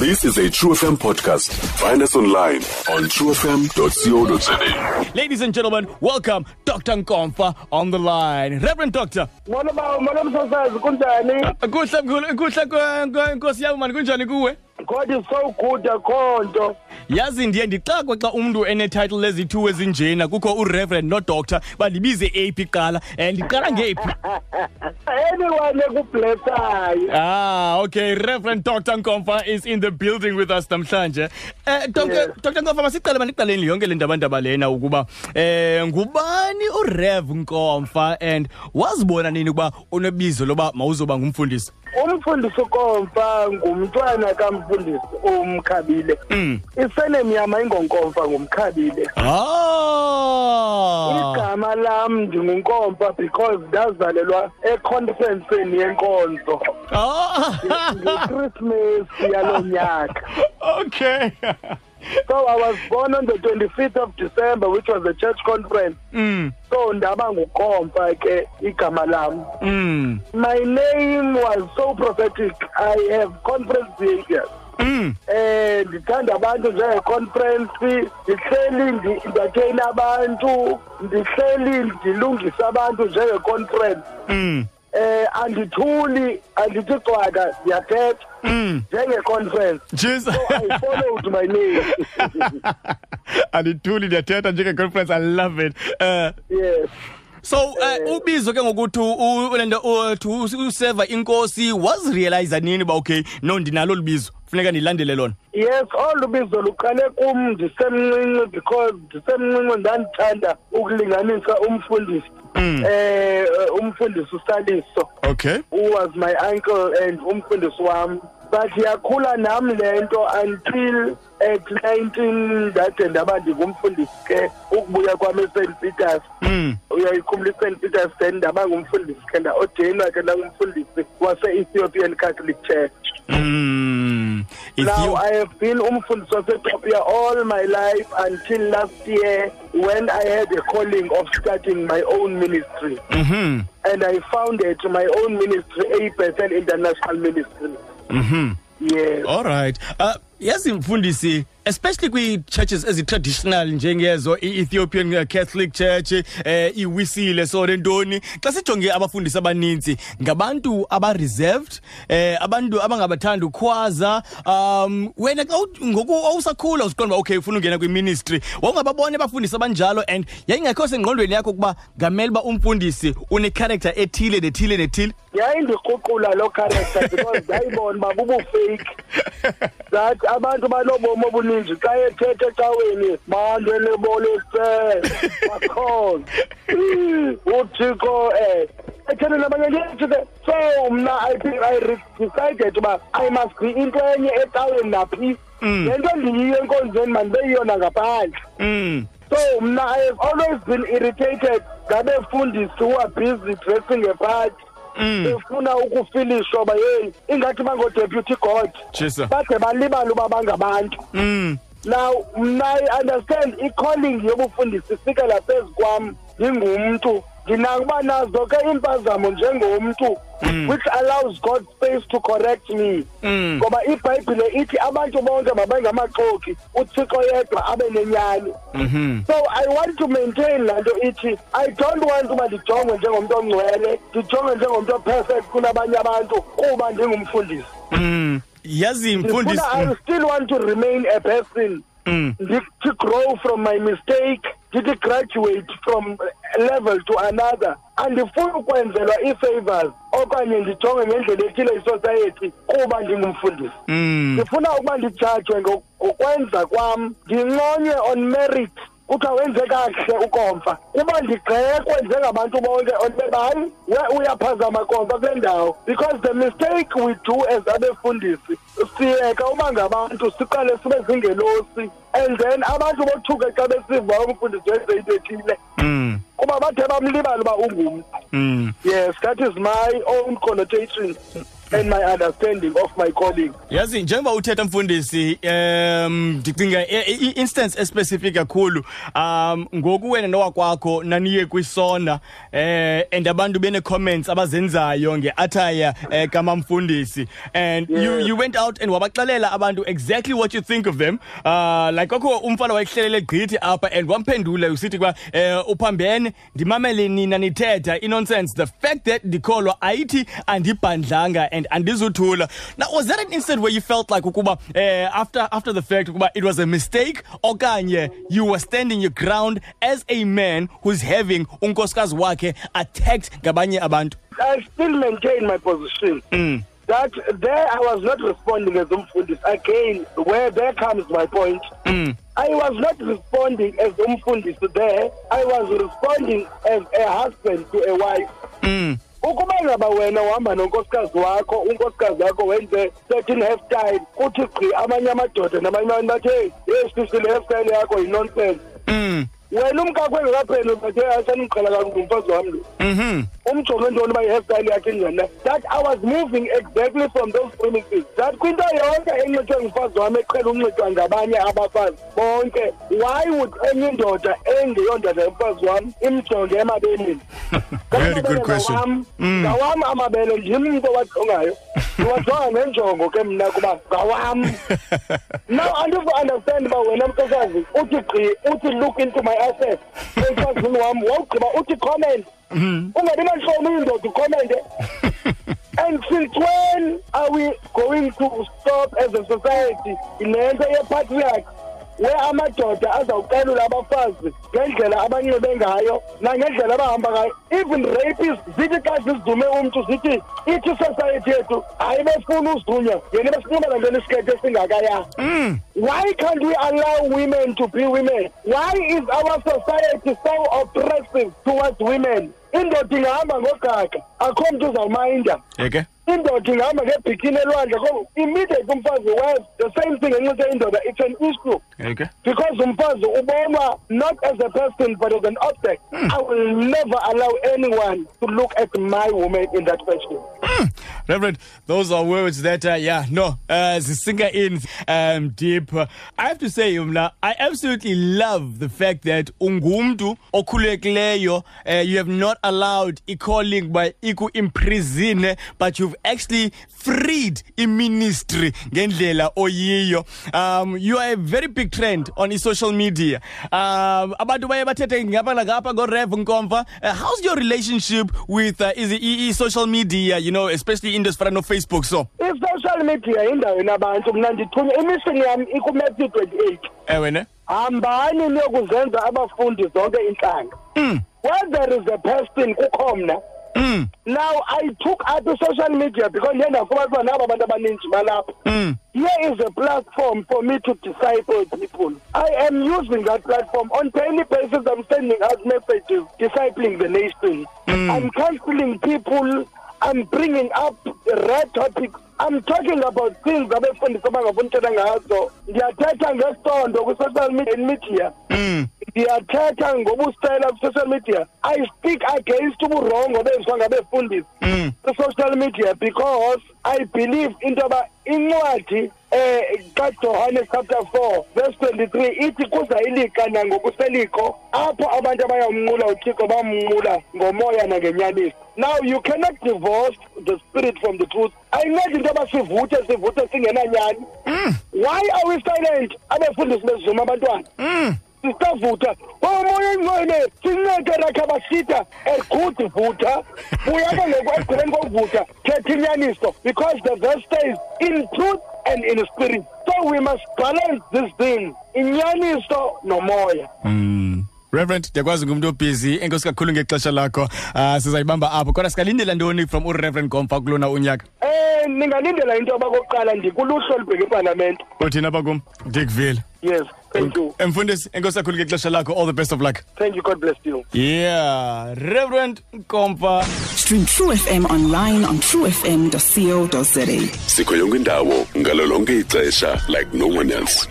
This is a True FM podcast. Find us online on truefm.co.za. Ladies and gentlemen, welcome Dr. Nkomfa on the line. Reverend Doctor. Molo ba molo msasazi kunjani? Kuhle kuhle kuhle kwe- kwe- Nkosi yami mani kunjani kuwe? God is so good akhonto. Yazi ndiye ndixakwe xa umuntu ene-title lezi-two ezinjena kukho ureverend nodoctor bandibize aphi kuqala um ndiqala ngephi Anyone ekublessayo. ah okay reverend dr nkomfa is in the building with us namhlanje um dr Yes. dr nkomfa masiqale maniqaleni yonke le ndabandaba lena ukuba um ngubani urev nkomfa and wazibona nini ukuba unebizo loba mawuzoba ngumfundisi Umfundisi uKomfa ngumntwana kaMfundisi uMkhabile. Mm. Isenemi yami ayingonkomfa ngumkhabile. ah Igama lami ndingunkomfa because ndazalelwa econferenceeni yenkonzo. ah ngeChristmas yalonyaka. okay So I was born on the 25th of December which was a church conference. mm So ndaba ngukomfa ke igama lami. mm My name was so prophetic. I have conference behavior. mm Eh ndithanda abantu njenge-conference ndihleli ndi- ndatheyina abantu ndihleli ndilungisa abantu njenge-conference mm eh andithuli andithi cwaka ndiyathetha mm. Njenge-conference. Jesus. so i followed my name. Andithuli ndiyathetha njenge-conference i love it. Uh, yes. So uh, ubizo ke ngokuthi u- u- lento u- to us- useva inkosi wazirealiza nini uba okay no ndinalo libizo funeka ndilandele lona. Yes olu bizo luqale kum ndisemncinci because ndisemncinci ndandithanda ukulinganisa umfundisi. Mm. Eh umfundisi usaliso. Okay. Who was my uncle and umfundisi wami. But yakhula nami lento until at 19 ndade ndaba ndingumfundisi ke. Ukubuya kwami eSt Peters. Mm. Uyayikhumbula iSt Peters then ndaba ngumfundisi ke nda-ordainwa ke ndangumfundisi wase-Ethiopian Catholic Church. Mm. Now Ethio- I have been umfundisi wase-Ethiopia all my life until last year when I had a calling of starting my own ministry. mhm And I founded my own ministry, A International Ministry. mhm Yes. all right uh, yazi mfundisi especially kwii-churches ezi-traditional njengezo i-ethiopian uh, catholic church eh iwisile so nentoni xa sijonge abafundisi abaninzi ngabantu aba-reserved eh abantu abangabathandi ukhwaza um wena xa u- ngoku awusakhula uziqonda uba okay ufuna ungena kwiministry wawungababona abafundisi abanjalo and yayingekho sengqondweni yakho ukuba ngamele uba umfundisi unecharacter ethile nethile nethile. Yayindikruqula loo character because ndayibona uba bubufake. that abantu banobomi obuninzi. Xa ethetha ecaweni bantu enebolise bakhona. Uthixo um ethethe nabanye ngethi ke so mna i think i re- decided uba i must be into enye ecaweni naphi. Le nto ndiyiyo enkonzweni mandibeyiyona ngaphandle. Mm. So mna I have always been irritated ngabefundisi who are busy dressing a part. Mm. Befuna ukufilishwa ba hey ingathi bango-deputy god Chisa. bade balibala uba bangabantu mm now mna i understand i-calling yobufundisi ifikela phezu kwam ndingumntu ndinako uba nazo ke iimpazamo njengomntu which allows god space to correct me. Mm. ngoba ibhayibhile ithi abantu bonke mabengamaxoki uthixo yedwa abe nenyani. Mhm so i want to maintain laa nto ithi i don't want uba ndijongwe njengomntu ongcwele ndijongwe njengomntu operfect kunabanye abantu kuba ndingumfundisi. Mm. yazi mfundisi ndifuna i still want to remain a person. Mm. to grow from my mistake ndithi graduate from level to another andifuni ukwenzelwa ii-favors okanye ndijonge ngendlela ethile isociety kuba ndingumfundisi Mm. ndifuna ukuba ndijajwe ngo- ngokwenza kwam ndinconywe on merit kuthiwa wenze kakuhle ukomfa kuba ndigxekwe njengabantu bonke onbe hayi we uyaphazama komfa kule ndawo because the mistake we do as abefundisi siyeka uba ngabantu siqale sibe zingelosi and then abantu bothuke xa besiva umfundisi wenze into ethile Mm. kuba bathe bamlibala uba ungumntu Mm. yes that is my own connotation and my understanding of my calling. Yazi njengoba uthetha mfundisi um ndicinga i- i- i-instance especific kakhulu um ngoku wena nowakwakho naniye kwisona eh and abantu bene-comments abazenzayo nge-ataya eh, kamamfundisi. And you, Yeah. you went out and wabaxelela abantu exactly what you think of them. Uh like kwakho umfana wayehlelele gqithi apha and wamphendula usithi kwa eh uphambene ndimamele nina nithetha inonsense. The fact that ndikholwa ayithi andibhandlanga and andizuthula now was that an instant where you felt like ukuba eh after after the fact ukuba it was a mistake okanye you were standing your ground as a man who's having unkosikazi wakhe attacked ngabanye abantu i still maintain my position mm. that there i was not responding as umfundisi again where there comes my point Mm. I was not responding as umfundisi there. I was responding as a husband to a wife. Mm. Ukuba ngaba wena uhamba nonkosikazi wakho unkosikazi wakho wenze certain hairstyle kuthi gqi amanye amadoda namanye abantu bathi hey yes sisi le hairstyle yakho yi-nonsense Mm. Wena umkakho engakapheli bathe asanimqala kakubi umfazi wam lo. Mhm. umjonge ntoni uba i-hairstyle yakhe injani na that i was moving exactly from those premises that kwinto yonke enxitywe ngumfazi wam eqhela unxitywa ngabanye abafazi bonke. Why would enye indoda engeyondoda yomfazi wam imjonge emabeleni Very good question. ngawam Mm. ngawam amabele ndim umntu owajongayo. Ndiwajonga ngenjongo ke mna kuba ngawam now andivu-understand uba wena mtokazi uthi gqi uthi look into my assets emfazini wam wawugqiba uthi comment. Mhm. Ungabi nantloni uyindoda ukomente and since when are we going to stop as a society? Le nto yepatriarch where amadoda azawuqelula abafazi ngendlela abanxibe ngayo nangendlela abahamba ngayo. Even rapist zithi xa zizidume umntu zithi ithi society yethu hayi befuna uzidunywa yena besinxiba nantoni isikete esingakaya why can't we allow women to be women? Why is our society so oppressive towards women? Indoda ingahamba ngogaga akho mntu uzawumayinda yeke. Indoda ingahamba ngebhikini elwandle immediate umfazi wes the same thing enxitywe indoda it's an issue. Yeke because umfazi ubonwa not as a person but as an object. Hmm. I will never allow anyone to look at my woman in that fashion Reverend, those are words that, uh, yeah, no, uh, sinker in um, deep. I have to say, Umla, I absolutely love the fact that ungumdu okulekileyo, uh, you have not allowed i-calling by iku imprison, but you've actually freed i-ministry ngendlela oyiyo. Um, you are a very big trend on i-social media. Um, abantu. Uh, how's your relationship with uh, is i-social media, you know, especially in this front of Facebook, so? i-social media yindawo enabantu. Mna ndithunya imishini yam ikumatthew twenty-eight Ewe ne? hambani niyokuzenza abafundi zonke intlanga Mm, when there is a person kukho mna. Mm, now i took up i-social media because ndiye ndafumana uba nabo abantu abaninzi balapha. Mm. here is a platform for me to disciple people. I am using that platform on daily basis. I'm sending out messages discipling the nation. I'm counseling people i'm bringing up red topics i'm talking about things abefundisi abangafuni uthetha ngazo ndiyathetha ngesondo kwi-social media media Mm. ndiyathetha ngobusela kwi-social media i speak against uburongo benziwa ngabefundisi Mm. kwi-social media because i believe into yoba incwadi eh kaJohane chapter 4 verse 23 ithi kuza ilika nangokuseliko apho abantu abayamnqula uThixo bamnqula ngomoya nangenyaniso. Now you cannot divorce the spirit from the truth. Ayincedi into yoba sivuthe sivuthe singenanyani why are we silent? Abefundisi bezizuma abantwana. Mm. sisavutha. Omoya engcwele sincede rakhabasita egudi vutha. Buyake ngoku ekugqibeni kokuvutha thetha inyaniso because the verse says in truth and in spirit. So we must balance this thing. Inyaniso nomoya Mm. Reverend, ndiyakwazi ngumntu obusy enkosi kakhulu ngexesha lakho. Uh, sizayibamba apho kodwa singalindela ntoni from ureverend gomfa kulona unyaka? Eh ningalindela into yoba kokuqala ndikuluhlu olubheka ipalamente uthini apha kum dickville yes. Thank you. Emfundisi enkosi kakhulu ngexesha lakho all the best of luck. Thank you god bless you. Yeah reverend komfa Stream True FM online on truefm.co.za. sikho yonke indawo ngalo lonke ixesha like no one else